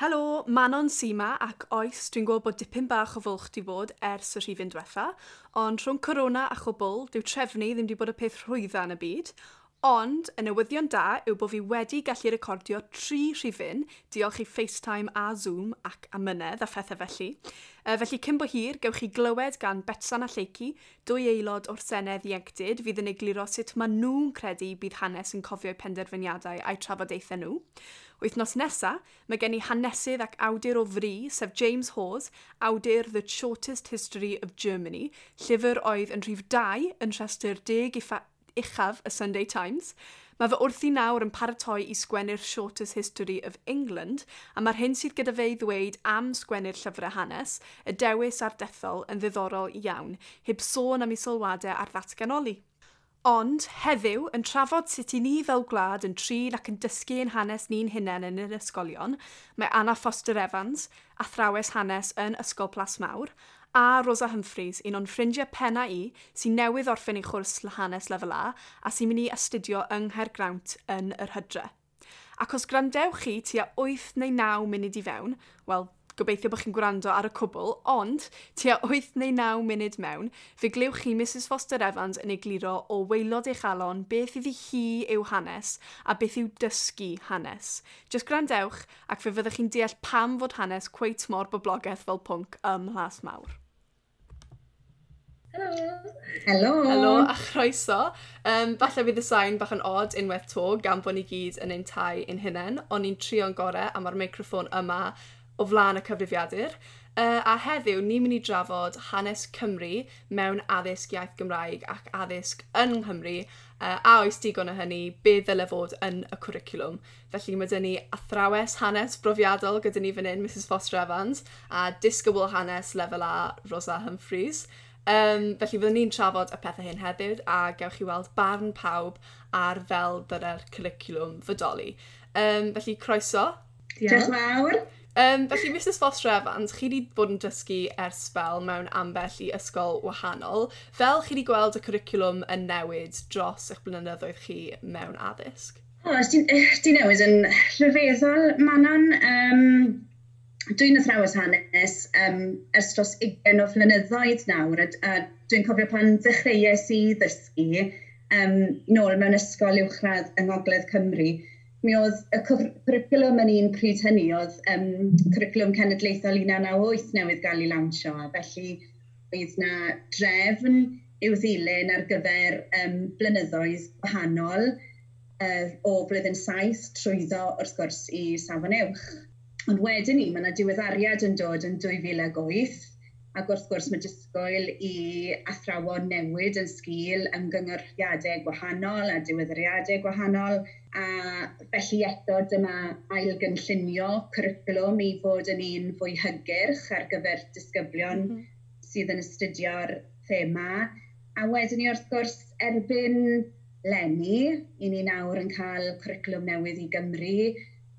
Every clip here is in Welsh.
Helo, Manon Sima ac oes, dwi'n gweld bod dipyn bach o fwlch di bod ers y rhifyn diwetha, ond rhwng corona a chwbl, dyw trefnu ddim wedi bod y peth rhwydda yn y byd, ond y newyddion da yw bod fi wedi gallu recordio tri rhifyn, diolch i FaceTime a Zoom ac amynedd a phethau felly. E, felly cyn bo hir, gewch chi glywed gan Betsan a Lleici, dwy aelod o'r Senedd ieuenctid fydd yn egluro sut maen nhw'n credu bydd hanes yn cofio'u penderfyniadau a'u trafodaethau nhw. Wythnos nesa, mae gen i hanesydd ac awdur o fri, sef James Hawes, awdur The Shortest History of Germany, llyfr oedd yn rhif 2 yn rhestr 10 uchaf y Sunday Times. Mae fy wrthi nawr yn paratoi i sgwennu'r Shortest History of England, a mae'r hyn sydd gyda fe i ddweud am sgwennu'r llyfrau hanes, y dewis a'r dethol yn ddiddorol iawn, heb sôn am ei sylwadau ar ddatganoli. Ond heddiw, yn trafod sut i ni fel gwlad yn trin ac yn dysgu ein hanes ni'n hunain yn yr ysgolion, mae Anna Foster Evans, athrawes hanes yn Ysgol Plas Mawr, a Rosa Humphreys, un o'n ffrindiau penna i sy'n newydd orffen ei chwrs hanes lefel A a sy'n mynd i astudio yng Nghaergrawnt yn yr Hydre. Ac os grandewch chi tua 8 neu 9 munud i fewn, wel, Gobeithio bod chi'n gwrando ar y cwbl, ond tua 8 neu 9 munud mewn, fe glywch chi Mrs Foster Evans yn egluro o weilod eich alon beth iddi hi yw hanes a beth yw dysgu hanes. Just grandewch ac fe fyddwch chi'n deall pam fod hanes cweit mor boblogaeth fel pwnc ym Mhlas Mawr. Helo. Helo. Helo a chroeso. Um, falle bydd y sain bach yn od unwaith to gan bod ni gyd yn ein tai ein hunain, ond ni'n trio'n gorau a mae'r microffon yma o flaen y cyfrifiadur. Uh, a heddiw, ni'n mynd i drafod hanes Cymru mewn addysg iaith Gymraeg ac addysg yn Nghymru, uh, a oes digon o hynny, beth ddyle fod yn y cwricwlwm. Felly mae dyn ni athrawes hanes brofiadol gyda ni fan hyn, Mrs Foster Evans, a disgybl hanes lefel A, Rosa Humphreys. Um, felly fyddwn ni'n trafod y pethau hyn heddiw a gewch chi weld barn pawb ar fel dyna'r cwricwlwm fodoli. Um, felly croeso. Diolch. Diolch mawr. Um, felly, Mrs Foster Evans, chi wedi bod yn dysgu ers spel mewn ambell i ysgol wahanol. Fel chi wedi gweld y cwricwlwm yn newid dros eich blynyddoedd chi mewn addysg? O, oh, di newid yn rhyfeddol, Manon. Um, dwi'n athrawes hanes um, ers dros 20 o flynyddoedd nawr, a, a dwi'n cofio pan ddechreuais i ddysgu um, nôl mewn ysgol uwchradd yng Ngogledd Cymru mi oedd y cwricwlwm yn un pryd hynny, oedd um, cwricwlwm cenedlaethol 1998 newydd gael ei lawnsio, a felly oedd na drefn i'w ddilyn ar gyfer um, blynyddoedd wahanol uh, o flwyddyn saith trwyddo wrth gwrs i safon uwch. Ond wedyn ni, mae yna diweddariad yn dod yn 2008 Ac wrth gwrs mae disgwyl i athrawon newid yn sgil ymgynghoriadau gwahanol a diweddariadau gwahanol a felly eto dyma ailgynllunio cwricwlwm i fod yn un fwy hygyrch ar gyfer disgyblion mm -hmm. sydd yn astudio'r thema. A wedyn ni wrth gwrs erbyn lenni, i ni nawr yn cael cwricwlwm newydd i Gymru,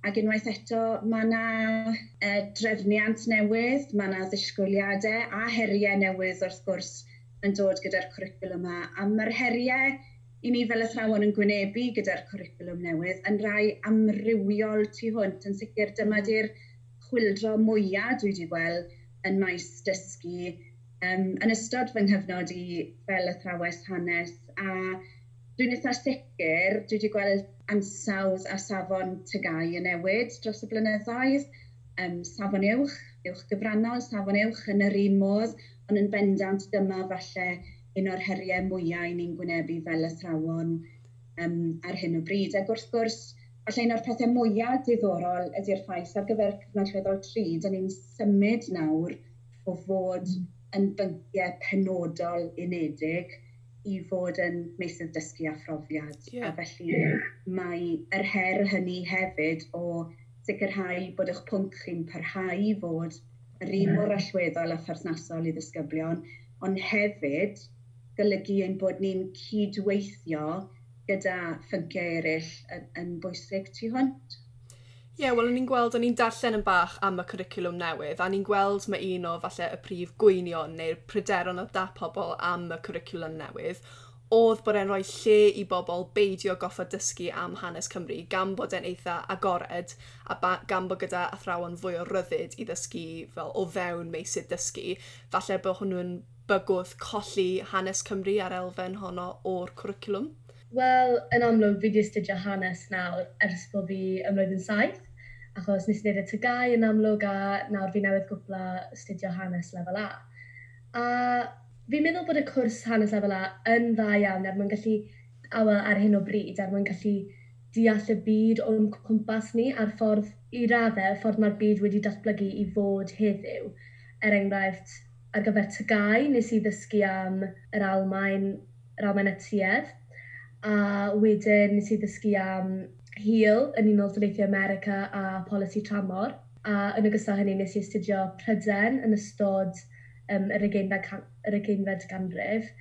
Ac unwaith eto, mae yna uh, e, drefniant newydd, mae yna ddisgwyliadau a heriau newydd wrth gwrs yn dod gyda'r cwricwlwm yma. A mae'r heriau i ni fel athrawon yn gwynebu gyda'r cwricwlwm newydd yn rai amrywiol tu hwnt. Yn sicr, dyma di'r chwildro mwyaf dwi wedi gweld yn maes dysgu um, yn ystod fy nghyfnod i fel athrawes hanes a Dwi'n eitha sicr, dwi wedi gweld ansawdd a safon tygau yn newid dros y blynyddoedd. Um, safon uwch, uwch gyfrannol, safon uwch yn yr un modd, ond yn bendant dyma falle un o'r heriau mwyau ni'n gwynebu fel athrawon um, ar hyn o bryd. Ac wrth gwrs, falle un o'r pethau mwyaf diddorol ydy'r ffaith ar gyfer cyfnod rheddol 3, da ni'n symud nawr o fod mm. yn bynciau penodol unedig i fod yn meysydd dysgu a phrofiad. Yeah. A felly yeah. mae yr her hynny hefyd o sicrhau bod eich pwnc chi'n parhau i fod yr un mor allweddol a phersnasol i ddisgyblion, ond hefyd golygu ein bod ni'n cydweithio gyda ffynciau eraill yn, yn bwysig tu hwnt. Ie, yeah, wel, ni'n gweld, o'n ni'n darllen yn bach am y cwricwlwm newydd, a ni'n gweld mae un o falle y prif gwynion neu'r pryderon o da pobl am y cwricwlwm newydd, oedd bod e'n rhoi lle i bobl beidio goffa dysgu am hanes Cymru gan bod e'n eitha agored a gan bod gyda athrawon fwy o ryddid i ddysgu fel o fewn meisydd dysgu. Falle bod hwnnw'n bygwth colli hanes Cymru ar elfen honno o'r cwricwlwm? Wel, yn amlwg, fi di astudio hanes nawr ers bod fi ymwneud yn saith achos nes i wneud y tygau yn amlwg a nawr fi newydd gwbla studio hanes lefel A. A fi'n meddwl bod y cwrs hanes lefel A yn dda iawn er mwyn gallu, awel ar hyn o bryd, er mwyn gallu deall y byd o'n cwmpas ni a'r ffordd i raddau, ffordd mae'r byd wedi datblygu i fod heddiw. Er enghraifft, ar gyfer tygau, nes i ddysgu am yr Almain, yr Almain y tuedd, a wedyn nes i ddysgu am hil yn Unol Daleithiau America a polisi tramor. A yn ogystal hynny nes i astudio Pryden yn ystod um, yr ugeinfed ganrif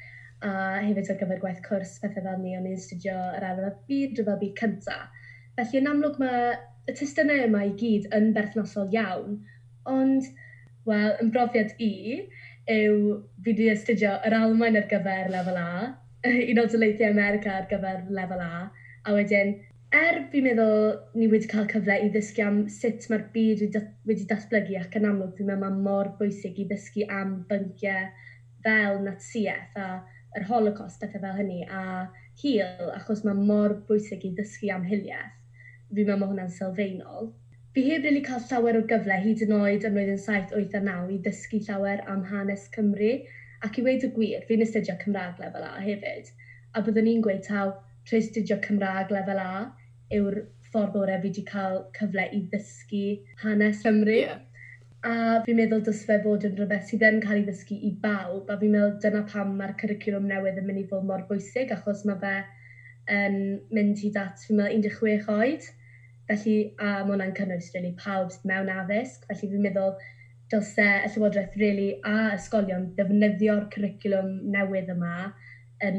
a hefyd ar gyfer gwaith cwrs pethau fel ni o'n i'n studio yr arfer byd rhyfel byd cyntaf. Felly yn amlwg mae y testynau yma i gyd yn berthnosol iawn, ond, wel, yn brofiad i yw fi wedi astudio yr Almain ar gyfer lefel A, Unol Daleithiau America ar gyfer lefel A, a wedyn er fi'n meddwl ni wedi cael cyfle i ddysgu am sut mae'r byd wedi datblygu ac yn amlwg fi'n meddwl mae mor bwysig i ddysgu am bynciau fel natsiaeth a yr holocaust ac fel hynny a hil achos mae mor bwysig i ddysgu am hiliaeth. Fi'n meddwl mae hwnna'n sylfaenol. Fi heb rili cael llawer o gyfle hyd yn oed yn roedd yn 7, 8 a 9 i ddysgu llawer am hanes Cymru ac i weid y gwir, fi'n astudio Cymraeg lefel A hefyd a byddwn ni'n gweud taw trwy astudio Cymraeg lefel A yw'r ffordd orau fi wedi cael cyfle i ddysgu hanes Cymru. Yeah. A fi'n meddwl dys fe fod yn rhywbeth sydd yn cael ei ddysgu i bawb, a fi'n meddwl dyna pam mae'r cwricwlwm newydd yn mynd i fod mor bwysig, achos mae fe yn mynd hyd at, fi'n meddwl, 16 oed. Felly, a mae hwnna'n cynnwys really pawb sydd mewn addysg, felly fi'n meddwl dylse y Llywodraeth really a ysgolion ddefnyddio'r cwricwlwm newydd yma yn,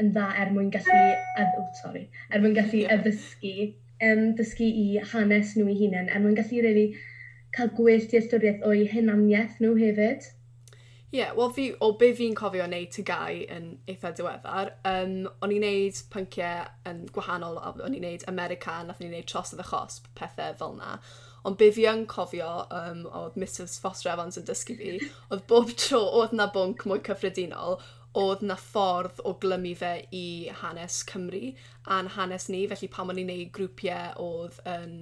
yn dda er mwyn gallu, edd, oh, sorry, er mwyn gallu yeah. addysgu, um, dysgu i hanes nhw i hunain, er mwyn gallu really cael gwell i'r o'i hunaniaeth nhw hefyd. Ie, yeah, wel fi, o be fi'n cofio wneud tygau yn eitha diweddar, um, o'n i'n neud pynciau yn gwahanol, o'n i'n neud American, o'n i'n neud trosodd y chosb, pethau fel na. Ond be fi yn cofio, um, oedd Mrs Foster Evans yn dysgu fi, oedd bob tro oedd na bwnc mwy cyffredinol, oedd na ffordd o glymu fe i hanes Cymru a'n hanes ni, felly pam o'n i'n neud grwpiau oedd yn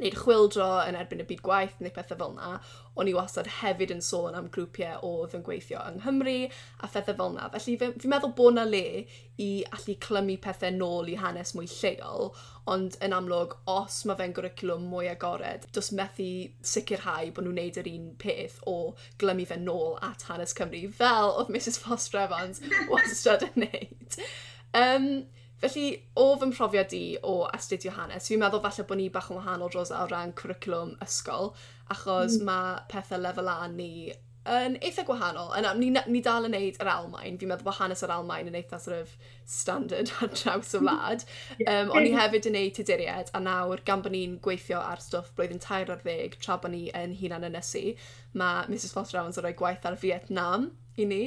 neud chwildro yn erbyn y byd gwaith neu pethau fel yna, o'n i wastad hefyd yn sôn am grwpiau oedd yn gweithio yng Nghymru a phethau fel yna. Felly fi'n fi meddwl bod na le i allu clymu pethau nôl i hanes mwy lleol, ond yn amlwg, os mae fe'n gwricwlwm mwy agored, dos methu sicrhau bod nhw'n neud yr un peth o glymu fe nôl at hanes Cymru, fel oedd Mrs Foster Evans wastad yn neud. Um, Felly, o fy mhrofiad i o astudio hanes, fi'n meddwl falle bod ni bach yn wahanol dros o ran cwricwlwm ysgol, achos mm. mae pethau lefel A ni yn eitha gwahanol. Yna, ni, ni dal yn neud yr Almain, fi'n meddwl bod hanes yr Almain yn eitha sort of standard ar draws y wlad. Um, o'n i hefyd yn neud tyduriad, a nawr gan bod ni'n gweithio ar stwff blwyddyn tair ar ddeg tra bod ni yn hunan ynysu, mae Mrs Foster Owens yn rhoi gwaith ar Vietnam i ni.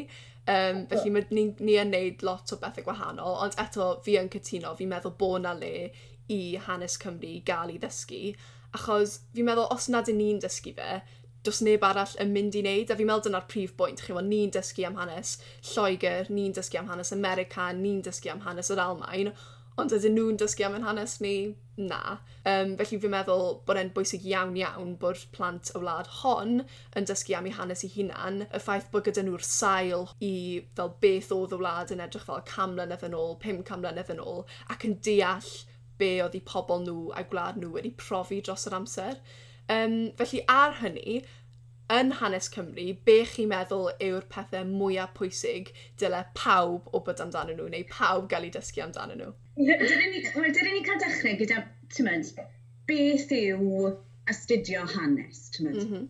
Um, felly ni, ni yn neud lot o bethau gwahanol, ond eto fi yn cytuno, fi'n meddwl bod na le i hanes Cymru gael i ddysgu, achos fi'n meddwl os nad yn ni'n dysgu fe, dos neb arall yn mynd i wneud, a fi'n meddwl dyna'r prif bwynt, chi fod ni'n dysgu am hanes Lloegr, ni'n dysgu am hanes America, ni'n dysgu am hanes yr Almain, Ond ydyn nhw'n dysgu am yn hanes ni? Na. Um, felly fi'n meddwl bod e'n bwysig iawn iawn bod plant y wlad hon yn dysgu am eu hanes eu hunan. Y ffaith bod gyda nhw'r sail i fel beth oedd y wlad yn edrych fel cam mlynedd yn ôl, pum cam mlynedd yn ôl, ac yn deall be oedd eu pobl nhw a gwlad nhw wedi profi dros yr amser. Um, felly ar hynny, yn hanes Cymru, be chi'n meddwl yw'r pethau mwyaf pwysig dyle pawb o bod amdano nhw neu pawb gael ei dysgu amdano nhw? Dydyn ni, cael dechrau gyda, ti'n mynd, beth yw astudio hanes, ti'n mynd? Mm -hmm.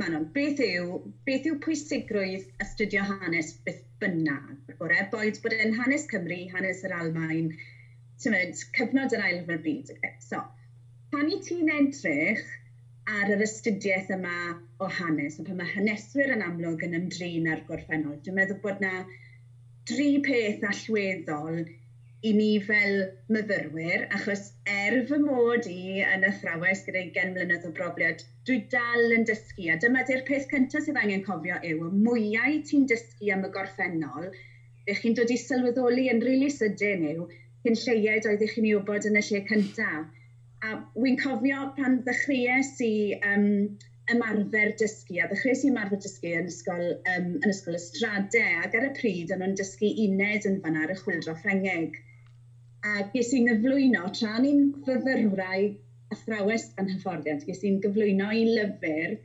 Manon, beth yw, beth yw pwysigrwydd astudio hanes beth bynnag? O'r e, boed bod e'n hanes Cymru, hanes yr Almain, ti'n mynd, cyfnod yr ail hyfryd byd. So, pan i ti'n edrych ar yr astudiaeth yma o hanes, a pan mae haneswyr yn amlwg yn ymdrin ar gorffennol, dwi'n meddwl bod na dri peth allweddol i ni fel myfyrwyr, achos er fy mod i yn athrawes gyda 20 mlynedd o brofiad, dwi dal yn dysgu, a dyma di'r peth cyntaf sydd angen cofio yw, y mwyau ti'n dysgu am y gorffennol, ddech chi'n dod i sylweddoli yn rili really sydyn yw, cyn lleied oeddech chi'n ei wybod yn y lle cyntaf. A wy'n cofio pan ddechreuais i um, ymarfer dysgu, a ddechreuais i ymarfer dysgu yn ysgol, um, yn ysgol ystradau, ac ar y pryd o'n nhw'n dysgu uned yn fanna ar y chwildro Ffrengeg a ges i'n gyflwyno tra ni'n fyfyrwrau athrawes gan hyfforddiant. Ges i'n gyflwyno i lyfr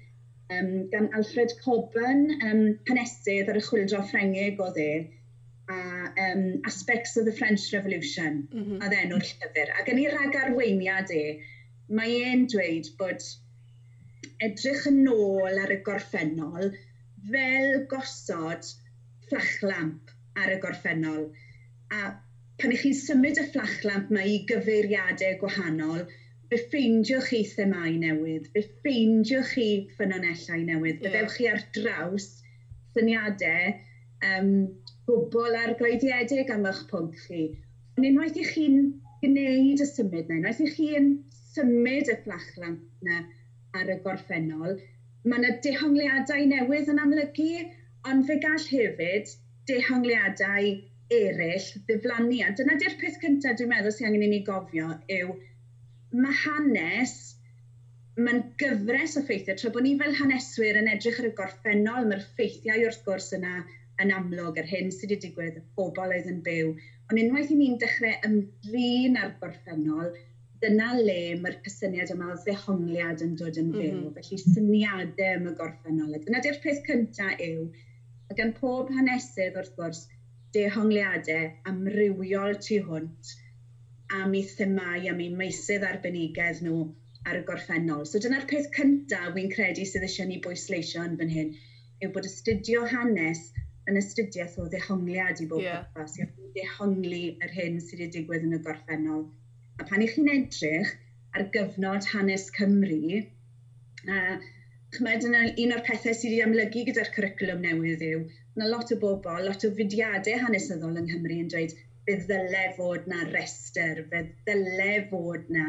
um, gan Alfred Coburn, um, panesydd ar y chwildro Ffrengig o dde, a um, Aspects of the French Revolution, mm -hmm. oedd enw'r llyfr. Ac yn ei rhag arweiniad e, mae e'n dweud bod edrych yn ôl ar y gorffennol fel gosod fflachlamp ar y gorffennol. A Pan ych chi'n symud y fflachlamp mae i gyfeiriadau gwahanol, fe ffeindiwch chi themau newydd, fe ffeindiwch chi ffynonellau newydd, yeah. byddewch chi ar draws syniadau um, bobl argoediedig am eich pwnc chi. Ond unwaith i chi'n gwneud y symud na, unwaith i chi'n symud y fflachlamp na ar y gorffennol, mae yna dehongliadau newydd yn amlygu, ond fe gall hefyd dehongliadau eraill ddiflannu. A dyna di'r peth cyntaf dwi'n meddwl sy'n angen i ni gofio yw mae hanes mae'n gyfres o ffeithiau, tra bod ni fel haneswyr yn edrych ar y gorffennol, mae'r ffeithiau wrth gwrs yna yn amlwg yr hyn sydd wedi digwydd y bobl oedd yn byw. Ond unwaith i ni'n dechrau ymdrin ar gorffennol, dyna le mae'r cysyniad yma o ddehongliad yn dod yn fyw, mm -hmm. felly syniadau am y gorffennol. Dyna di'r peth cyntaf yw, ac gan pob hanesydd wrth gwrs, dehongliadau amrywiol tu hwnt am eu themau, am eu meisydd arbenigedd nhw ar y gorffennol. So dyna'r peth cyntaf wy'n credu sydd eisiau ni bwysleisio yn fan hyn, yw bod astudio hanes yn astudiaeth o ddehongliad i bob yeah. pwrpas, i ddehongli yr hyn sydd wedi digwydd yn y gorffennol. A pan i chi'n edrych ar gyfnod hanes Cymru, uh, Chmed, yna un o'r pethau sydd wedi amlygu gyda'r cwricwlwm newydd yw, yna lot o bobl, lot o fudiadau hanesyddol yng Nghymru yn dweud fe ddyle fod na rester, fe ddyle fod na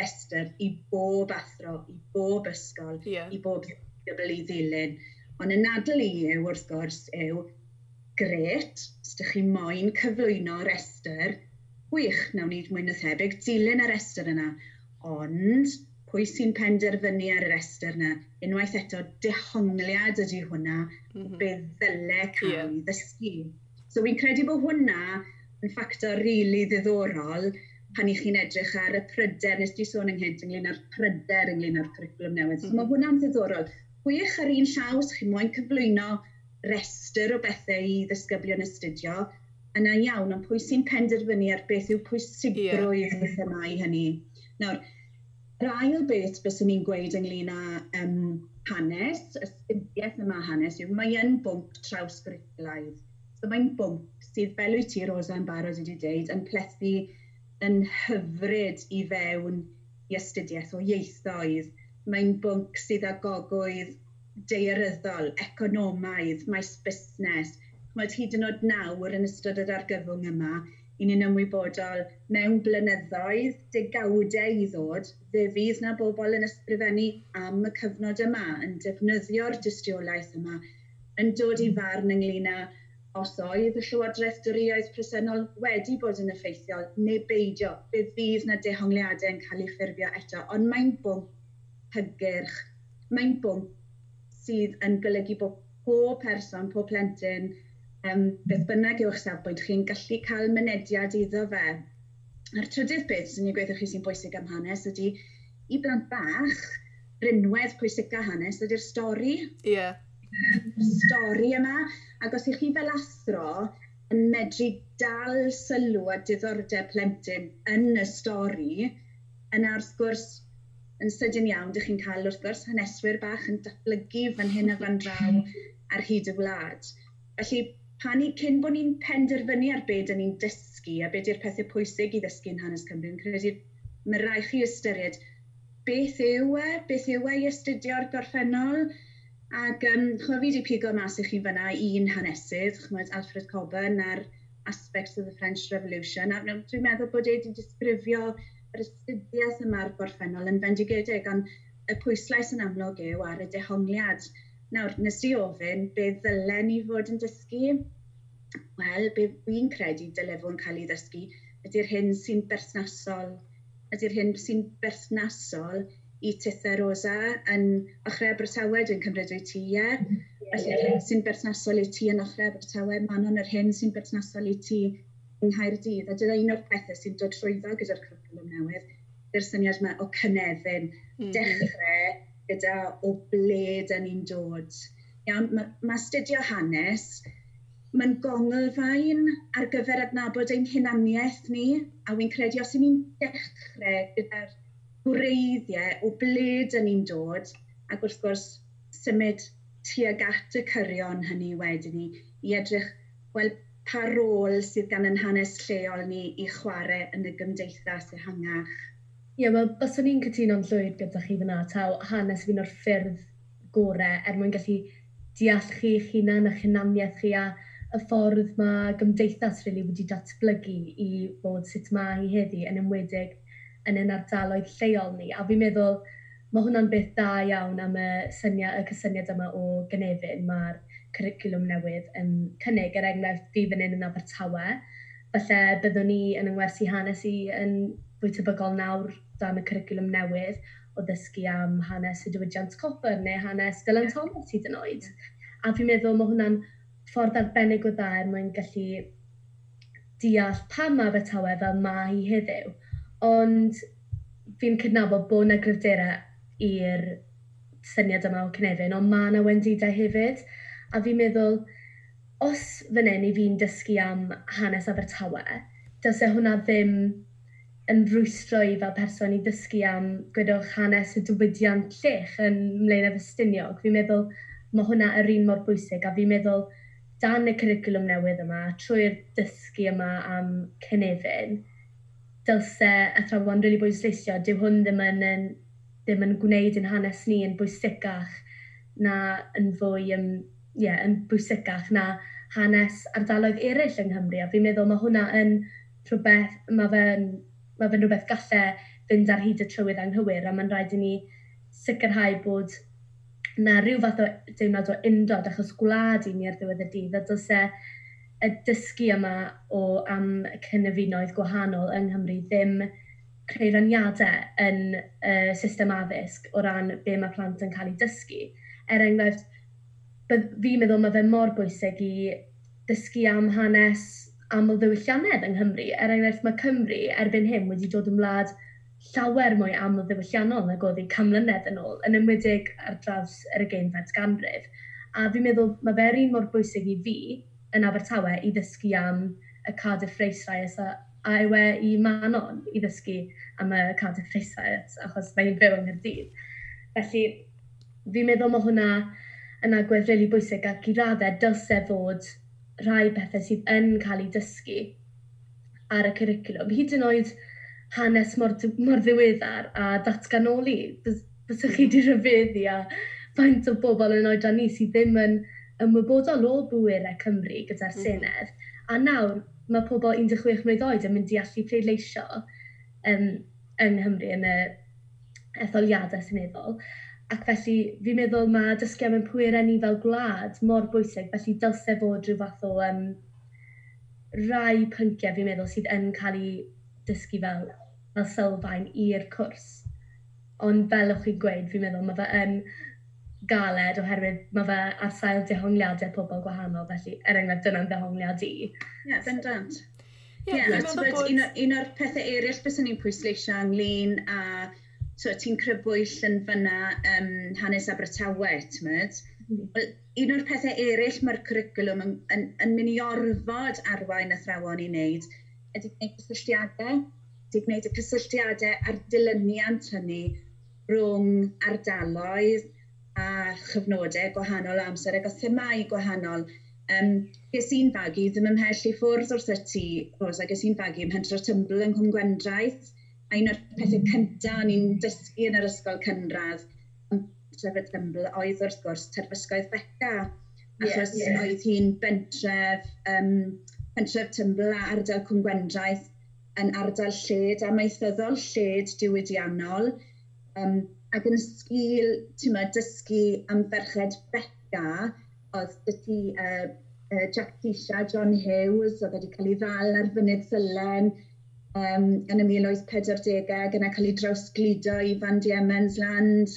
rester i bob athro, i bob ysgol, yeah. i bob ddibl i ddilyn. Ond yn adl i yw, wrth gwrs, yw gret, os ydych chi moyn cyflwyno rester, gwych, nawn ni mwy na thebyg dilyn y rester yna. Ond, pwy sy'n penderfynu ar y rester yna. Unwaith eto, dehongliad ydy hwnna, mm -hmm. be ddyle cael yeah. i ddysgu. So fi'n credu bod hwnna yn ffactor rili really ddiddorol pan i chi'n edrych ar y pryder, nes di sôn ynghynt ynglyn â'r pryder ynglyn â'r cwricwlwm newydd. Mm. -hmm. So mae mhm. hwnna'n ddiddorol. Gwych ar un llaws chi moyn cyflwyno rester o bethau i ddisgyblion astudio, yna iawn, ond pwy sy'n penderfynu ar beth yw pwysigrwydd yeah. y themau hynny. Nawr, Yr ail beth byswn i'n gweud ynglyn â um, hanes, y sgidiaeth yma hanes, yw mae yn bwnc trawsgriblaidd. So mae'n bwnc sydd fel wyt ti, Rosa, yn barod wedi dweud, yn plethu yn hyfryd i fewn i astudiaeth o ieithoedd. Mae'n bwnc sydd â gogwydd deiryddol, economaidd, maes busnes. Mae hyd yn oed nawr yn ystod yr argyfwng yma, 'yn ni'n ymwybodol mewn blynyddoedd, degawdau i ddod, fe fydd na bobl yn ysgrifennu am y cyfnod yma, yn defnyddio'r dystiolaeth yma, yn dod i farn ynglyn â os oedd y Llywodraeth Dwriaeth Presennol wedi bod yn effeithiol neu beidio, fe fydd na dehongliadau yn cael eu ffurfio eto, ond mae'n bwnc hygyrch, mae'n bwnc sydd yn golygu bod pob person, pob plentyn, um, beth bynnag yw'ch safbwynt chi'n gallu cael mynediad iddo fe. A'r trydydd beth sy'n ei gweithio chi sy'n bwysig am hanes ydy i blant bach, rinwedd pwysica hanes ydy'r stori. Ie. Yeah. stori yma, ac os ych chi fel athro yn medru dal sylw a diddordeb plentyn yn y stori, yna wrth gwrs yn sydyn iawn, dych chi'n cael wrth gwrs haneswyr bach yn datblygu fan hyn a fan draw ar hyd y wlad. Felly, pan i, cyn bod ni'n penderfynu ar beth dyn ni'n dysgu a beth yw'r pethau pwysig i ddysgu'n hanes Cymru, yn credu mae rai chi ystyried beth yw e, beth yw e i astudio'r gorffennol, ac um, chwa fi wedi pigo mas i chi fyna un hanesydd, chymod Alfred Coburn ar Aspects of the French Revolution, a dwi'n meddwl bod e wedi disgrifio yr astudiaeth yma'r gorffennol yn fendigedig, ond y pwyslais yn amlwg yw ar y dehongliad. Nawr, nes i ofyn be ddylen ni fod yn dysgu? Wel, be fi'n credu dyle fod yn cael ei ddysgu ydy'r hyn sy'n berthnasol, ydy'r hyn sy'n berthnasol i titha rosa yn ochrau Abertawe, dwi'n cymryd o'i ti, ie? Felly'r hyn sy'n berthnasol i ti yn ochrau Abertawe, manon yr hyn sy'n berthnasol i ti yng Nghaerdydd. A dyna un o'r pethau sy'n dod trwyddo gyda'r cwricwlwm newydd, dy'r syniad yma o cynefin, mm. dechrau gyda o ble dyn ni'n dod. Iawn, mae ma astudio hanes, mae'n gongylfaen ar gyfer adnabod ein hunaniaeth ni, a wy'n credu os ni'n dechrau gyda'r gwreiddiau o ble dyn ni'n dod, ac wrth gwrs symud tuag at y cyrion hynny wedyn ni, i edrych, wel, pa rôl sydd gan yn hanes lleol ni i chwarae yn y gymdeithas ehangach. Ie, yeah, wel, byswn i'n cytuno'n llwyr gyda chi fyna, taw hanes fi'n o'r ffyrdd gorau er mwyn gallu deall chi eich hunan a'ch hunaniaeth chi a y ffordd mae gymdeithas really wedi datblygu i fod sut mae hi heddi yn ymwedig yn ein ardaloedd lleol ni. A fi'n meddwl mae hwnna'n beth da iawn am y, syniad, y cysyniad yma o gynefin mae'r cwricwlwm newydd yn cynnig er enghraifft fi fan hyn yn Abertawe. falle byddwn ni yn yngwersi hanes i yn fwy tebygol nawr dan y cwricwlwm newydd o ddysgu am hanes y diwydiant copper neu hanes Dylan Thomas hyd yn oed. A fi'n meddwl mae hwnna'n ffordd arbennig o dda er mwyn gallu deall pam mae Abertawe fel mae hi heddiw. Ond fi'n cydnabod bod yna gryfderau i'r syniad yma o cynefin, ond mae yna wendidau hefyd. A fi'n meddwl, os fan hyn i fi'n dysgu am hanes Abertawe, dylse hwnna ddim yn rwystro i fel person i ddysgu am gwedwch hanes y diwydiant llech yn mlaen y festiniog. Fi'n meddwl mae hwnna yr un mor bwysig a fi'n meddwl dan y curriculum newydd yma, trwy'r dysgu yma am cynefin, dylse athrawon rili really bwysleisio, dyw hwn ddim yn, yn, ddim yn gwneud yn hanes ni yn bwysicach na yn fwy, um, yeah, yn bwysicach na hanes ardaloedd eraill yng Nghymru. A fi'n meddwl mae hwnna yn rhywbeth, mae fe'n mae fe'n rhywbeth gallai fynd ar hyd y trywydd anghywir, a mae'n rhaid i ni sicrhau bod na rhyw fath o deimlad o undod achos gwlad i ni ar ddiwedd y dydd, a does e y dysgu yma o am cynefinoedd gwahanol yng Nghymru ddim creu raniadau yn y uh, system addysg o ran be mae plant yn cael ei dysgu. Er enghraifft, fi'n meddwl mae fe mor bwysig i dysgu am hanes aml ddiwylliannedd yng Nghymru. Er enghraifft mae Cymru erbyn hyn wedi dod yn wlad llawer mwy aml ddiwylliannol nag oedd ei camlynedd yn ôl, yn ymwydig ar draws yr ugeinfed ganrif. A fi'n meddwl mae fe'r un mor bwysig i fi yn Abertawe i ddysgu am y Cardiff Race Riots a, a yw e i Manon i ddysgu am y Cardiff Race Riots achos mae'n byw yng Nghyrdydd. Felly fi'n meddwl mae hwnna yn agwedd rili really bwysig ac i raddau dylse fod rhai bethau sydd yn cael ei dysgu ar y curriculum. hyd yn oed hanes mor, mor ddiweddar a datganoli. Bysych chi wedi rhyfeddu a faint o bobl yn oedran ni sydd ddim yn ymwybodol o bwyrau Cymru gyda'r mhm. Senedd. A nawr mae pobl 16 mlynedd oed yn mynd i allu pleidleisio um, yng Nghymru yn y etholiadau seneddol. Ac felly fi'n meddwl mae dysgu am ein pwerau ni fel gwlad mor bwysig, felly dylse fod rhyw fath o um, rai pynciau fi'n meddwl sydd yn cael ei dysgu fel, fel sylfaen i'r cwrs. Ond fel o'ch chi'n gweud, fi'n meddwl mae fe yn galed oherwydd mae fe ar sail dehongliadau pobl gwahanol, felly er enghraifft dyna'n dehongliad i. Ie, yeah, bendant. Ie, yeah, yeah, un o'r pethau eraill bys ni'n pwysleisio ynglyn a so ti'n crybwyll yn fyna um, hanes Abertawe, tymod. Mm. Well, un o'r pethau eraill mae'r cwricwlwm yn, yn, yn mynd i orfod arwain athrawon i wneud, ydy gwneud cysylltiadau, ydy gwneud y cysylltiadau a'r dilyniant hynny rhwng ardaloedd a chyfnodau gwahanol amser ac o themau gwahanol. Um, ges i'n fagu ddim ymhell i ffwrdd wrth y tŷ, Rosa, ges i'n fagu ym Hentra Tymbl yng Nghymgwendraeth, a un o'r pethau cyntaf ni'n dysgu yn yr ysgol cynradd trefyd Gymru oedd wrth gwrs terfysgoedd Beca. Achos yeah, yeah. oedd hi'n bentref, um, pentref Tymbl a ardal Cwm Gwendraeth yn ardal lled a maethyddol lled diwydiannol. Um, ac yn sgil, ti'n ma, dysgu am ferched Beca, oedd dydy uh, uh, Jack Tisha, John Hughes, oedd wedi cael ei ddal ar fynydd Sylen, um, yn y 1940au ac yna cael ei drawsgludo i Van Diemen's Land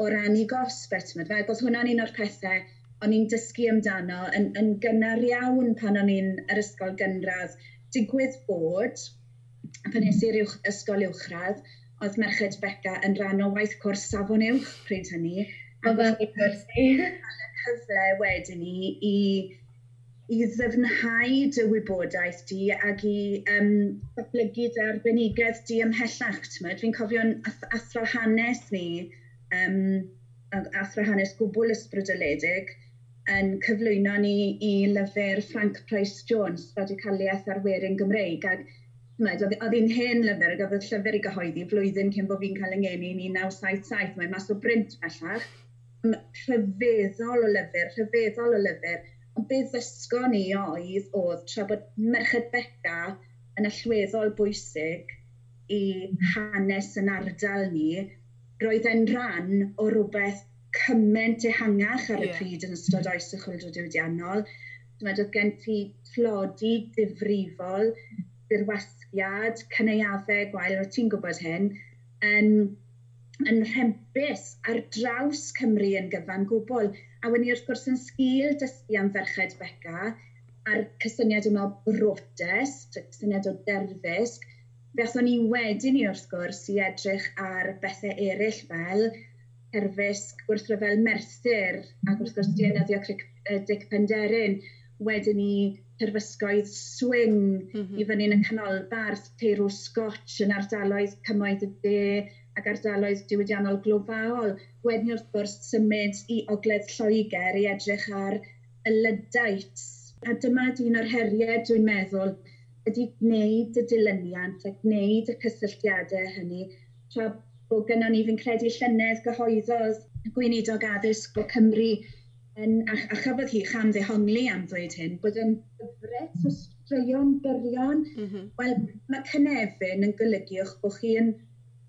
o ran i gosb. Fel bod hwnna'n un o'r pethau o'n i'n dysgu amdano yn, yn gynnar iawn pan o'n i'n yr ysgol gynradd. Digwydd bod, pan nes i'r uwch, ysgol uwchradd, oedd Merched Beca yn rhan o waith cwrs safon uwch pryd hynny. Oedd yn cyfle wedyn ni i i ddyfnhau dy wybodaeth di ac i um, datblygu dy arbenigedd di ymhellach. Fi'n cofio'n athro hanes ni, um, athro hanes gwbl ysbrydoledig, yn cyflwyno ni i lyfr Frank Price Jones, Radicaliaeth ar Arwerin Gymreig. Ac oedd hi'n hen lyfr, ac oedd y llyfr i gyhoeddi flwyddyn cyn bod fi'n cael yngeni yn 1977. Mae'n mas o brint bellach. Rhyfeddol o lyfr, rhyfeddol o lyfr Ond beth ddysgo ni oedd, oedd tra bod Merched Beca yn allweddol bwysig i hanes yn ardal ni, roedd e'n rhan o rhywbeth cymaint ehangach ar y yeah. pryd yn ystod mm-hmm. oes y chwyldro diwydiannol. Dwi'n oedd gen ti tlodi difrifol, dirwasgiad, cyneuafau gwael, o ti'n gwybod hyn, yn, yn rhempus ar draws Cymru yn gyfan gwbl. A wedi wrth gwrs yn sgil dysgu am ferched beca a'r cysyniad yma o brotest, y cysyniad o derfysg, fe athon i wedyn ni wrth gwrs i edrych ar bethau eraill fel cerfysg gwrthryfel Merthyr ac wrth gwrs dienyddio Dic Penderyn. Wedyn ni terfysgoedd swing mm -hmm. i mhm. fyny yn y canolbarth, teirw scotch yn ardaloedd cymoedd y de, ac ardaloedd diwydiannol glofaol. Wedyn wrth gwrs symud i ogledd Lloegr i edrych ar y lydait. A dyma un o'r heriau dwi'n meddwl ydy gwneud y dilyniant a gwneud y cysylltiadau hynny tra bod gyda ni fi'n credu llynedd gyhoeddodd gweinidog addysg o Cymru yn, a, a chafodd hi cham ddehongli am ddweud hyn, bod yn gyfret o straeon byrion. Mm -hmm. Wel, mae cynefin yn golygu o'ch bod chi yn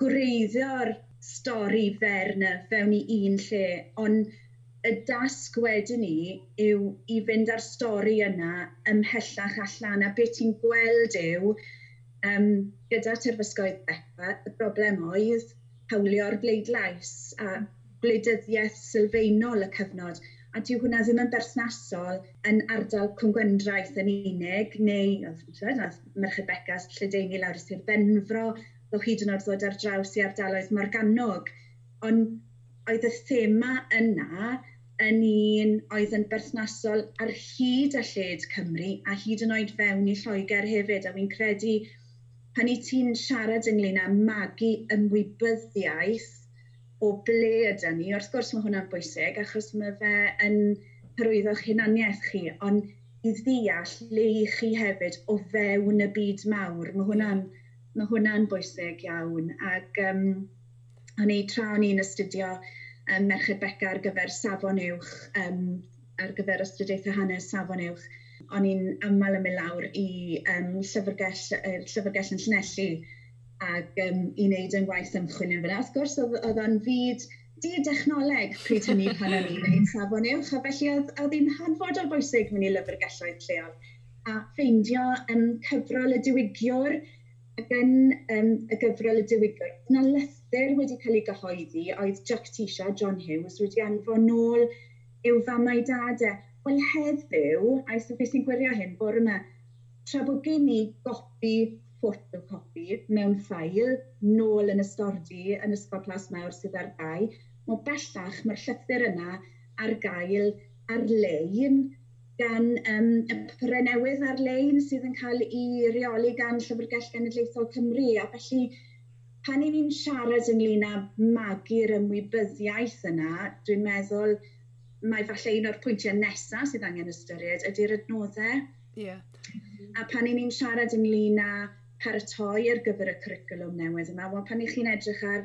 gwreiddio'r stori Ferna fewn i un lle, ond y dasg wedyn ni yw i fynd ar stori yna ymhellach allan, a beth ti'n gweld yw, um, gyda terfysgoedd Bepa, y broblem oedd hawlio'r bleidlais a gwleidyddiaeth sylfaenol y cyfnod, a dyw hwnna ddim yn berthnasol yn ardal cwngwendraeth yn unig, neu, oedd merched Becas, Lledeini lawr i Sir Benfro, o hyd yn oed ddod ar draws i ardaloedd marganog. Ond oedd y thema yna yn un oedd yn berthnasol ar hyd y lled Cymru a hyd yn oed fewn i Lloegr hefyd. A fi'n credu pan i ti'n siarad ynglyn â magu ymwybyddiaeth o ble ydy ni, wrth gwrs mae hwnna'n bwysig achos mae fe yn hyrwyddo'ch hunaniaeth chi, ond i ddeall le i chi hefyd o fewn y byd mawr, mae hwnna'n mae hwnna'n bwysig iawn. Ac um, o'n i tra o'n i'n astudio um, Merched Beca ar gyfer safon uwch, um, ar gyfer astudiaethau hanes safon uwch, o'n i'n aml yn mynd lawr i um, llyfrgell, er, llyfrgell yn Llanelli ac um, i wneud yn gwaith ymchwil yn fyna. Wrth gwrs, oedd o'n fyd di-dechnoleg pryd hynny pan o'n i'n gwneud safon uwch, a felly oedd hi'n hanfodol bwysig mynd i lyfrgelloedd lleol. A ffeindio um, cyfrol y diwygiwr, Ac yn um, y gyfrol y diwygwr, yna lythyr wedi cael ei gyhoeddi oedd Jack Tisha, John Hughes, wedi anfon nôl i'w famau dadau. Wel heddiw, a eithaf beth sy'n gwirio hyn bore yma, tra bod gen i gopi, ffotocopi mewn ffail, nôl yn ystordi yn ysgol plas mawr sydd ar gai, mae bellach mae'r llythyr yna ar gael ar-lein gan um, y papurau newydd ar-lein sydd yn cael ei reoli gan Llyfrgell Genedlaethol Cymru. A felly, pan i ni'n siarad ynglyn â magu'r ymwybyddiaeth yna, dwi'n meddwl mae falle un o'r pwyntiau nesaf sydd angen ystyried ydy'r adnoddau. Yeah. A pan i ni'n siarad ynglyn â paratoi ar gyfer y cwricwlwm newydd yma, wel pan i chi'n edrych ar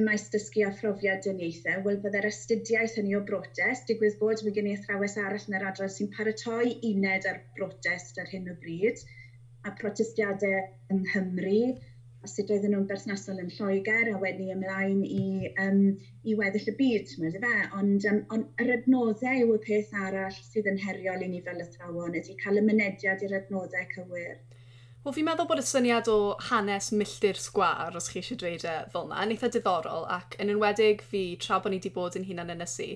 maes dysgu a phrofiad dyniaethau, wel byddai'r astudiaeth hynny o brotest, digwydd bod mae gen i athrawes arall yn yr adrodd sy'n paratoi uned ar brotest ar hyn o bryd, a protestiadau yng Nghymru, a sut oedden nhw'n berthnasol yn Lloegr a wedyn ymlaen i, um, i weddill y byd, mae'n fe. Ond, um, on, yr adnoddau yw y peth arall sydd yn heriol i ni fel athrawon, ydy cael y mynediad i'r adnoddau cywir. Wel, fi'n meddwl bod y syniad o hanes milltir sgwar, os chi eisiau dweud e fel yna, yn eitha diddorol, ac yn enwedig fi, tra bod ni wedi bod yn hunan ynysu,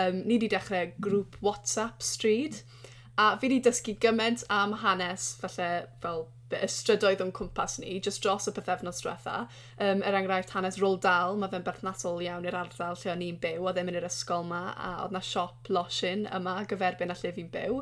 um, ni wedi dechrau grŵp WhatsApp stryd, A fi wedi dysgu gymaint am hanes, falle fel ystrydoedd o'n cwmpas ni, jyst dros y pethefnos diwetha. Um, er enghraifft hanes rôl dal, mae fe'n berthnasol iawn i'r ardal lle o'n i'n byw, oedd ddim yn yr ysgol yma, a oedd na siop losin yma gyferbyn a lle fi'n byw.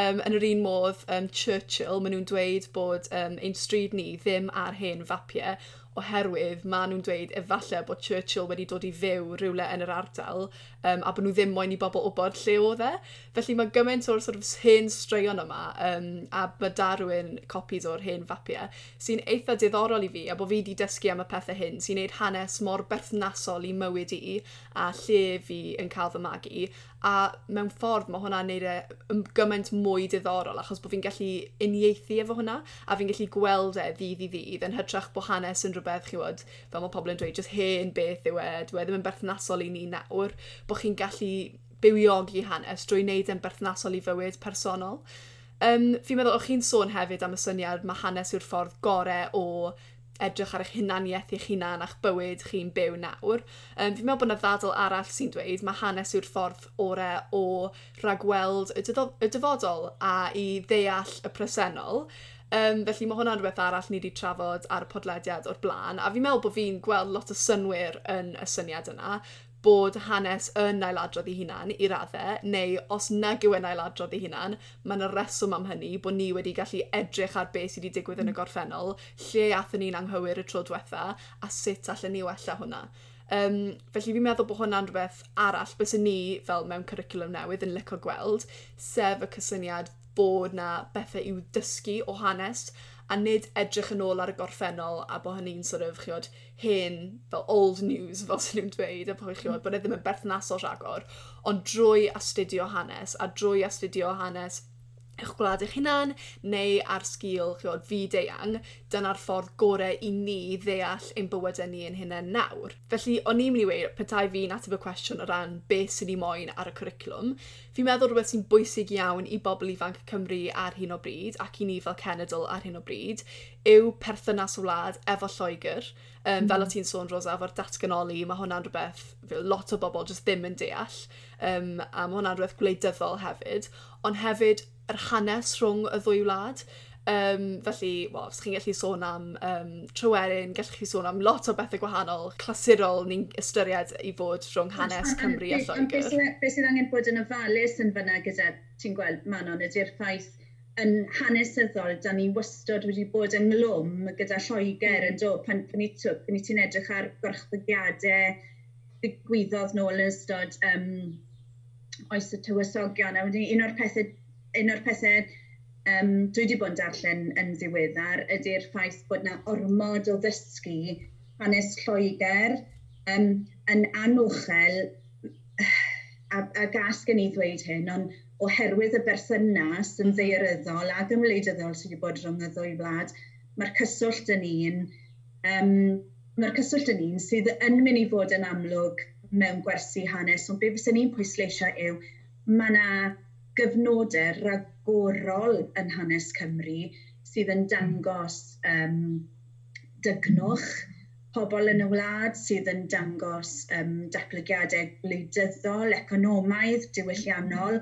Um, yn yr un modd, um, Churchill, maen nhw'n dweud bod um, ein stryd ni ddim ar hen fapiau, oherwydd maen nhw'n dweud efallai bod Churchill wedi dod i fyw rhywle yn yr ardal um, a bod nhw ddim moyn i bobl wybod lle oedd e. Felly mae gymaint o'r sort of, hen straeon yma, um, a mae darwyn copies o'r hen fapiau, sy'n eitha diddorol i fi, a bod fi wedi dysgu am y pethau hyn, sy'n neud hanes mor berthnasol i mywyd i, a lle fi yn cael fy magu, a mewn ffordd mae hwnna'n neud e gymaint mwy diddorol achos bod fi'n gallu uniaethu efo hwnna a fi'n gallu gweld e ddydd i ddydd yn hytrach bod hanes yn rhywbeth chi wod fel mae pobl yn dweud just hen beth yw e, dwi e ddim yn berthnasol i ni nawr bod chi'n gallu bywiogi hanes drwy wneud e'n berthnasol i fywyd personol. Um, fi'n meddwl, o'ch chi'n sôn hefyd am y syniad mae hanes yw'r ffordd gorau o edrych ar eich hunaniaeth eich hunan a'ch bywyd chi'n byw nawr. Um, fi'n meddwl bod yna ddadl arall sy'n dweud mae hanes yw'r ffordd orau o ragweld y, y dyfodol a i ddeall y presennol. Um, felly mae hwnna'n rhywbeth arall ni wedi trafod ar y podlediad o'r blaen, a fi'n meddwl bod fi'n gweld lot o synwyr yn y syniad yna bod hanes yn ailadrodd ei hunan i raddau, neu os nag yw e yn ailadrodd ei hunan, mae yna reswm am hynny bod ni wedi gallu edrych ar beth sydd wedi digwydd yn y gorffennol, lle athyn ni'n anghywir y tro diwetha, a sut allan ni wella hwnna. Um, felly fi'n meddwl bod hwnna'n rhywbeth arall bys ni, fel mewn cwricwlwm newydd, yn licio gweld, sef y cysyniad bod na bethau i'w dysgu o hanes a nid edrych yn ôl ar y gorffennol a bod hynny'n sort of, chiod, hen, fel old news, fel sy'n ni'n dweud, a bod chiod, bod e ddim yn berthnasol rhagor, ond drwy astudio hanes, a drwy astudio hanes eich gwlad eich hunan neu ar sgil chiod fi deiang, dyna'r ffordd gorau i ni ddeall ein bywydau ni yn hynny nawr. Felly, o'n i'n mynd i weir, petai fi'n ateb y cwestiwn o ran beth sy'n ni moyn ar y cwricwlwm, fi'n meddwl rhywbeth sy'n bwysig iawn i bobl ifanc Cymru ar hyn o bryd ac i ni fel cenedl ar hyn o bryd yw perthynas o wlad efo Lloegr. Um, mm. Fel mhm. o ti'n sôn, Rosa, efo'r datganoli, mae hwnna'n rhywbeth lot o bobl jyst ddim yn deall, um, a mae hwnna'n rhywbeth gwleidyddol hefyd, ond hefyd yr hanes rhwng y ddwy wlad. Um, felly, well, os chi'n gallu sôn am um, Tryweryn, gallwch chi sôn am lot o bethau gwahanol, clasurol ni'n ystyried i fod rhwng hanes Cymru a Lloegr. Beth sydd angen bod yn ofalus yn fyna gyda, ti'n gweld, Manon, ydy'r ffaith yn hanesyddol, da ni wastod wedi bod yn glwm gyda Lloegr mm. yn do, pan, pan, pan ti'n edrych ar gorchbygiadau ddigwyddodd nôl yn ystod um, oes y tywysogion, a wedyn un o'r pethau un o'r pethau um, dwi wedi bod yn darllen yn ddiweddar ydy'r ffaith bod yna ormod o ddysgu hanes Lloegr um, yn anwchel a, a gas gen i ddweud hyn, ond oherwydd y berthynas mm. yn ddeiryddol ac yn wleidyddol sydd wedi bod rhwng y ddwy wlad, mae'r cyswllt yn un, um, mae'r cyswllt yn un sydd yn mynd i fod yn amlwg mewn gwersi hanes, ond be fysyn ni'n pwysleisio yw, mae yna gyfnodau ragorol yn hanes Cymru sydd yn hmm. dangos um, dygnwch pobl yn y wlad sydd yn dangos um, datblygiadau gwleidyddol, economaidd, diwylliannol,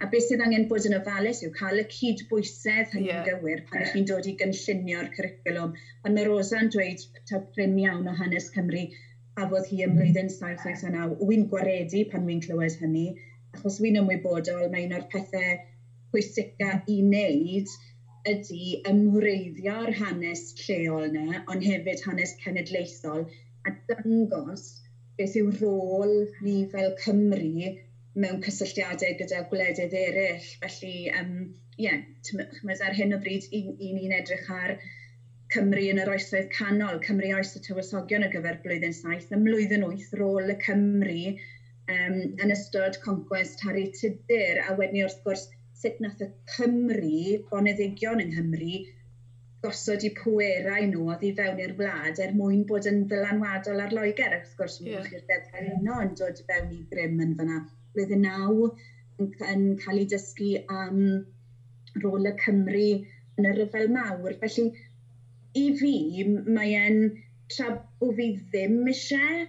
a beth sydd angen bod yn ofalus yw cael y cydbwysedd hynny'n yeah. gywir pan yeah. chi'n dod i gynllunio'r cwricwlwm. Pan mae Rosa'n dweud taw prin iawn o hanes Cymru a fod hi ym mlynedd 7 a 9. Wy'n gwaredu pan wy'n clywed hynny achos fi'n ymwybodol mae un o'r pethau pwysica i wneud ydy ymwreiddio'r hanes lleol yna, ond hefyd hanes cenedlaethol, a dangos beth yw rôl ni fel Cymru mewn cysylltiadau gyda gwledydd eraill. Felly, um, yeah, chymys ar hyn o bryd, i ni'n edrych ar Cymru yn yr oesoedd canol, Cymru oes y tywysogion ar gyfer blwyddyn saith, ym mlwyddyn wyth rôl y Cymru um, yn ystod conquest Harry Tudur a wedyn wrth gwrs sut nath y Cymru, boneddigion yng Nghymru, gosod i pwerau nhw oedd i fewn i'r wlad er mwyn bod yn ddylanwadol ar Loegr. Wrth gwrs, yeah. mwyn chi'r deddau yno yn dod fewn i grym yn fyna. Roedd y naw yn, yn cael ei dysgu am rôl y Cymru yn y ryfel mawr. Felly, i fi, mae e'n tra bod fi ddim eisiau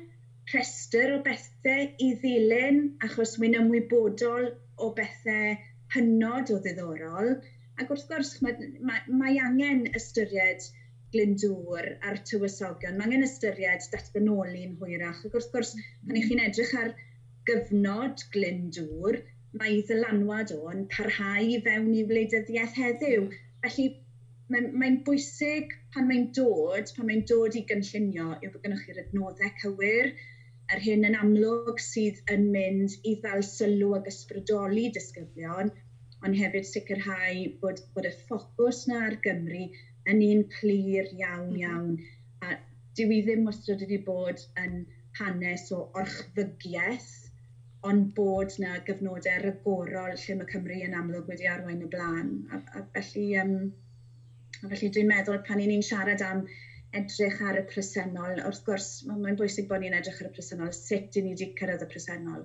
rhestr o bethau i ddilyn, achos mae'n ymwybodol o bethau hynod o ddiddorol. Ac wrth gwrs, mae, mae, mae angen ystyried glyndŵr a'r tywysogion. Mae angen ystyried datganoli'n hwyrach. Ac wrth gwrs, pan ych chi'n edrych ar gyfnod glyndŵr, mae ddylanwad o'n parhau fewn i wleidyddiaeth heddiw. Felly mae'n mae bwysig pan mae'n dod, pan mae'n dod i gynllunio, yw bod gennych chi'r adnoddau cywir, yr hyn yn amlwg sydd yn mynd i ddal sylw ag ysbrydoli disgyblion, ond hefyd sicrhau bod, bod y ffocws na ar Gymru yn un clir iawn mhm. iawn. A dyw i ddim wastad wedi bod yn hanes o orchfygiaeth, ond bod na gyfnodau rygorol lle mae Cymru yn amlwg wedi arwain y blaen. A, a felly, um, a felly dwi'n meddwl pan i ni'n siarad am edrych ar y presennol. Wrth gwrs, mae'n bwysig bod ni'n edrych ar y presennol, sut i ni wedi cyrraedd y presennol.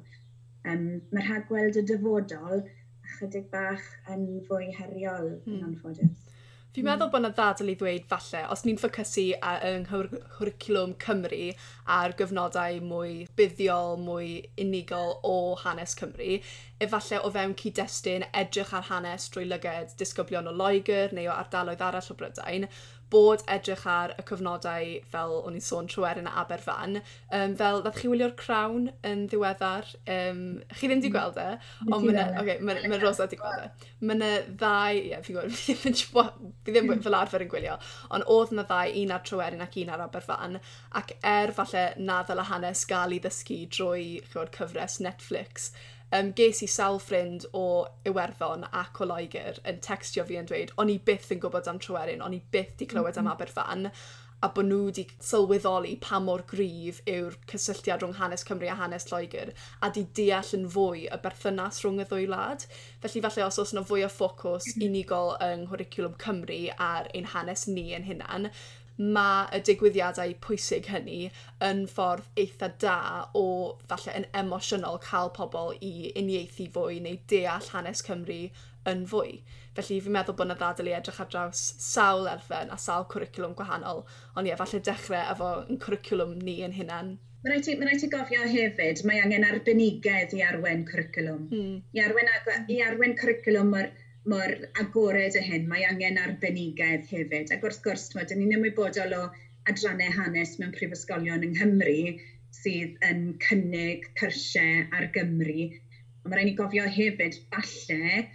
Um, Mae'r rhagweld y dyfodol chydig bach yn fwy heriol mm. yn anffodus. Fi'n mm. meddwl bod yna ddadl i ddweud falle, os ni'n ffocysu yng nghwricwlwm Cymru a'r gyfnodau mwy buddiol, mwy unigol o hanes Cymru, efallai o fewn cyd-destun edrych ar hanes drwy lyged disgyblion o Loegr neu o ardaloedd arall o Brydain, bod edrych ar y cyfnodau fel o'n i'n sôn Tryweryn yn Aberfan. Um, fel, ddeth chi wylio'r crawn yn ddiweddar. Um, chi ddim wedi gweld e, ond mae'n okay, ma, ma Rosa wedi gweld e. Mae'n ddau, ie, yeah, fi'n gwybod, fi ddim fel arfer yn gwylio, ond oedd yna ddau, un ar Tryweryn ac un ar Aberfan, ac er falle na ddyle hanes gael i ddysgu drwy chyfod, cyfres Netflix, um, ges i sawl ffrind o Iwerddon ac o Loegr yn textio fi yn dweud, o'n i byth yn gwybod am Tryweryn, o'n i byth di clywed am mm-hmm. Aberfan, a bod nhw wedi sylweddoli pa mor gryf yw'r cysylltiad rhwng hanes Cymru a hanes Lloegr a di deall yn fwy y berthynas rhwng y ddwy wlad. Felly falle os oes yna fwy o ffocws mm-hmm. unigol yng nghwricwlwm Cymru ar ein hanes ni yn hunan, mae y digwyddiadau pwysig hynny yn ffordd eitha da o falle yn emosiynol cael pobl i uniaethu fwy neu deall hanes Cymru yn fwy. Felly fi'n meddwl bod yna ddadl i edrych ar draws sawl erfen a sawl cwricwlwm gwahanol, ond ie, falle dechrau efo yn cwricwlwm ni yn hunan. Mae rhaid ti, ma ti gofio hefyd, mae angen arbenigedd i arwen cwricwlwm. Hmm. I, arwen, i arwen cwricwlwm o'r mor agored y hyn, mae angen arbenigedd hefyd. Ac wrth gwrs, mae, ni'n ymwybodol o adrannau hanes mewn prifysgolion yng Nghymru sydd yn cynnig cyrsiau ar Gymru. Ond mae rhaid ni gofio hefyd, falle,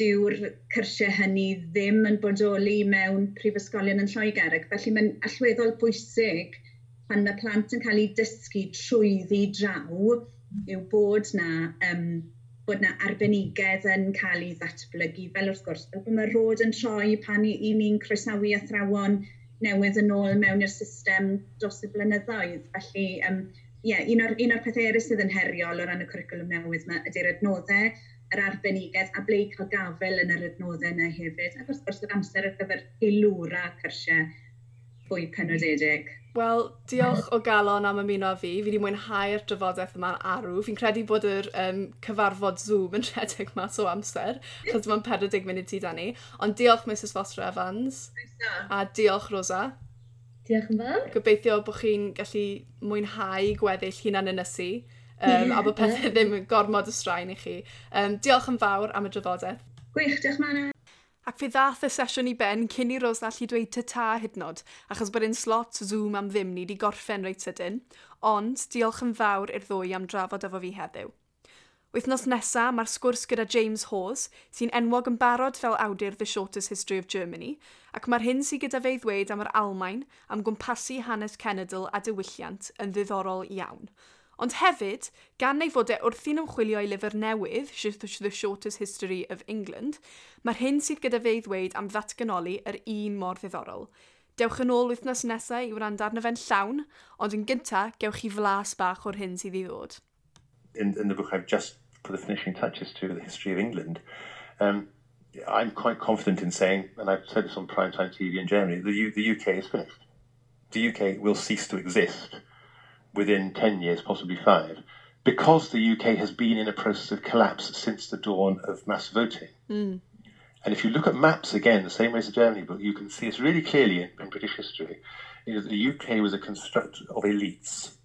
dyw'r cyrsiau hynny ddim yn bodoli mewn prifysgolion yn Lloegr. Ac felly mae'n allweddol bwysig pan mae plant yn cael eu dysgu trwyddi draw yw bod na um, bod yna arbenigedd yn cael ei ddatblygu. Fel wrth gwrs, fel bod mae'r rod yn troi pan i ni'n croesawu athrawon newydd yn ôl mewn i'r system dros y blynyddoedd. Felly, um, yeah, un, o'r, un o'r pethau eraill sydd yn heriol o ran y cwricwlwm newydd yma ydy'r adnoddau, yr arbenigedd a ble i cael gafel yn yr adnoddau yna hefyd. Ac wrth gwrs, yr amser ar gyfer heilwra cyrsiau fwy penodedig. Wel, diolch o galon am ymuno fi. Fi wedi mwynhau'r drafodaeth yma'n arw. Fi'n credu bod yr um, cyfarfod Zoom yn rhedeg mas o amser, chos mae'n 40 munud ti da ni. Ond diolch Mrs Foster Evans. A diolch Rosa. Diolch yn fawr. Gobeithio bod chi'n gallu mwynhau gweddill hunan yn ysu. Um, a bod pethau ddim yn gormod y straen i chi. Um, diolch yn fawr am y drafodaeth. Gwych, diolch Mana. Ac fe ddath y sesiwn i ben cyn i Rosa allu dweud tyta hyd nod, achos bod un slot Zoom am ddim ni wedi gorffen reit sydyn, ond diolch yn fawr i'r ddwy am drafod efo fi heddiw. Wythnos nesa mae'r sgwrs gyda James Hawes, sy'n enwog yn barod fel awdur The Shortest History of Germany, ac mae'r hyn sy'n gyda fe i ddweud am yr Almain am gwmpasu hanes cenedl a diwylliant yn ddiddorol iawn – Ond hefyd, gan ei fod e wrthi'n ymchwilio i lyfr newydd, The Shortest History of England, mae'r hyn sydd gyda fe i ddweud am ddatganoli yr un mor ddiddorol. Dewch yn ôl wythnos nesau i wrando arno fe'n llawn, ond yn gynta, gewch chi flas bach o'r hyn sydd i ddod. In, in the book I've just put the finishing touches to the history of England. Um, I'm quite confident in saying, and I've said this on primetime TV in Germany, the, U the UK is finished. The UK will cease to exist. Within 10 years, possibly five, because the UK has been in a process of collapse since the dawn of mass voting. Mm. And if you look at maps again, the same way as the Germany book, you can see this really clearly in, in British history. You know, the UK was a construct of elites.